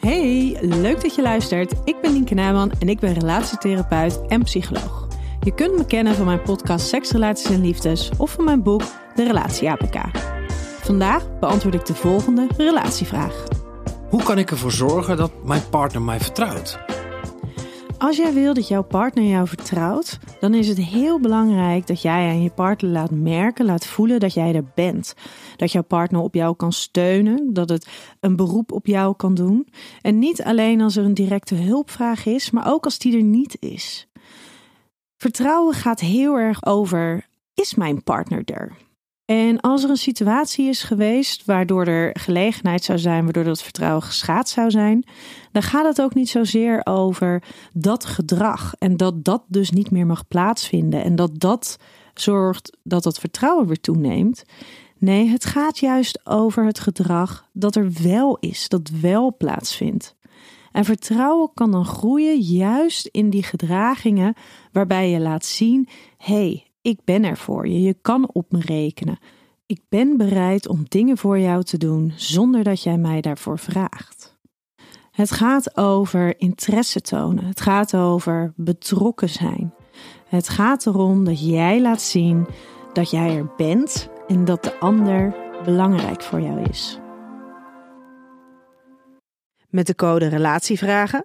Hey, leuk dat je luistert. Ik ben Nienke Nijman en ik ben relatietherapeut en psycholoog. Je kunt me kennen van mijn podcast Seks, Relaties en Liefdes of van mijn boek De Relatie APK. Vandaag beantwoord ik de volgende relatievraag. Hoe kan ik ervoor zorgen dat mijn partner mij vertrouwt? Als jij wil dat jouw partner jou vertrouwt, dan is het heel belangrijk dat jij aan je partner laat merken, laat voelen dat jij er bent. Dat jouw partner op jou kan steunen, dat het een beroep op jou kan doen. En niet alleen als er een directe hulpvraag is, maar ook als die er niet is. Vertrouwen gaat heel erg over: is mijn partner er? En als er een situatie is geweest waardoor er gelegenheid zou zijn, waardoor dat vertrouwen geschaad zou zijn, dan gaat het ook niet zozeer over dat gedrag en dat dat dus niet meer mag plaatsvinden en dat dat zorgt dat dat vertrouwen weer toeneemt. Nee, het gaat juist over het gedrag dat er wel is, dat wel plaatsvindt. En vertrouwen kan dan groeien juist in die gedragingen waarbij je laat zien: hé, hey, ik ben er voor je, je kan op me rekenen. Ik ben bereid om dingen voor jou te doen zonder dat jij mij daarvoor vraagt. Het gaat over interesse tonen. Het gaat over betrokken zijn. Het gaat erom dat jij laat zien dat jij er bent en dat de ander belangrijk voor jou is. Met de code RELATIEVRAGEN